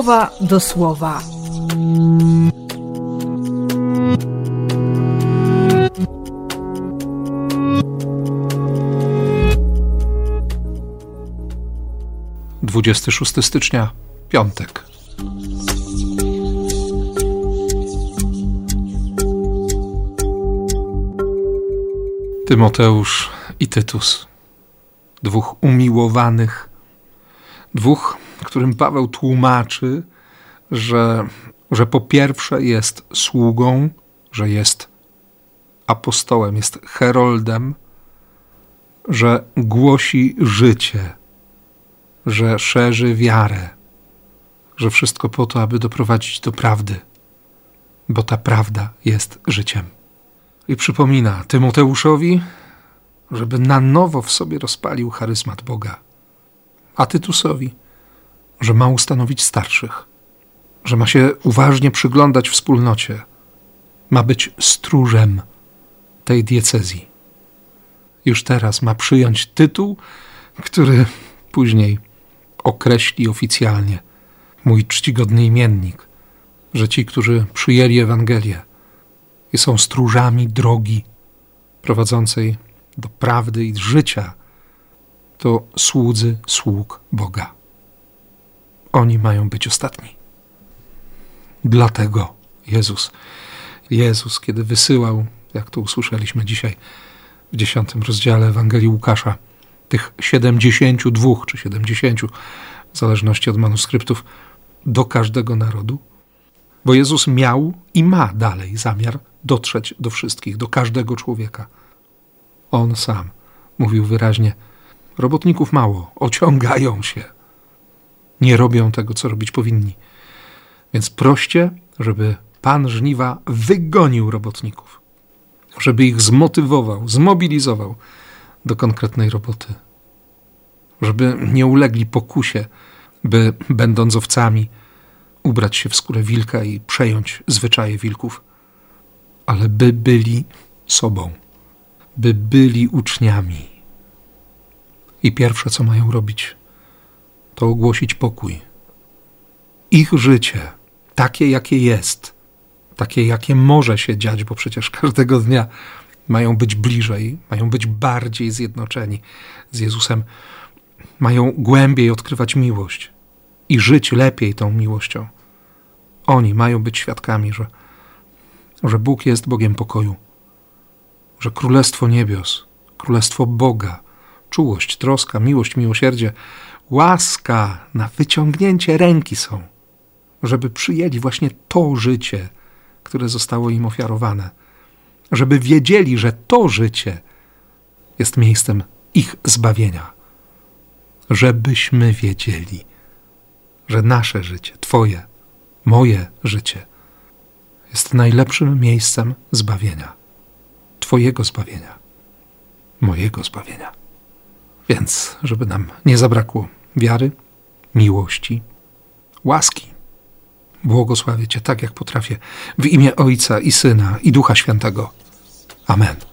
słowa do słowa. Dwudziesty szósty stycznia, piątek. Tymoteusz i Tytus, dwóch umiłowanych, dwóch, którym Paweł tłumaczy, że, że po pierwsze jest sługą, że jest apostołem, jest heroldem, że głosi życie, że szerzy wiarę, że wszystko po to, aby doprowadzić do prawdy, bo ta prawda jest życiem. I przypomina Tymoteuszowi, żeby na nowo w sobie rozpalił charyzmat Boga, a Tytusowi, że ma ustanowić starszych, że ma się uważnie przyglądać wspólnocie, ma być stróżem tej diecezji. Już teraz ma przyjąć tytuł, który później określi oficjalnie mój czcigodny imiennik, że ci, którzy przyjęli Ewangelię, i są stróżami drogi prowadzącej do prawdy i życia, to słudzy sług Boga. Oni mają być ostatni. Dlatego Jezus, Jezus, kiedy wysyłał, jak to usłyszeliśmy dzisiaj w dziesiątym rozdziale Ewangelii Łukasza, tych siedemdziesięciu dwóch czy siedemdziesięciu, w zależności od manuskryptów, do każdego narodu, bo Jezus miał i ma dalej zamiar dotrzeć do wszystkich, do każdego człowieka. On sam mówił wyraźnie: Robotników mało, ociągają się. Nie robią tego, co robić powinni. Więc proście, żeby Pan żniwa wygonił robotników, żeby ich zmotywował, zmobilizował do konkretnej roboty, żeby nie ulegli pokusie, by, będąc owcami, ubrać się w skórę wilka i przejąć zwyczaje wilków ale by byli sobą, by byli uczniami. I pierwsze, co mają robić, to ogłosić pokój. Ich życie, takie jakie jest, takie jakie może się dziać, bo przecież każdego dnia mają być bliżej, mają być bardziej zjednoczeni z Jezusem, mają głębiej odkrywać miłość i żyć lepiej tą miłością. Oni mają być świadkami, że że Bóg jest Bogiem pokoju, że Królestwo Niebios, Królestwo Boga, czułość, troska, miłość, miłosierdzie, łaska na wyciągnięcie ręki są, żeby przyjęli właśnie to życie, które zostało im ofiarowane, żeby wiedzieli, że to życie jest miejscem ich zbawienia, żebyśmy wiedzieli, że nasze życie, Twoje, moje życie jest najlepszym miejscem zbawienia. Twojego zbawienia, mojego zbawienia. Więc, żeby nam nie zabrakło wiary, miłości, łaski, błogosławię Cię tak, jak potrafię, w imię Ojca i Syna i Ducha Świętego. Amen.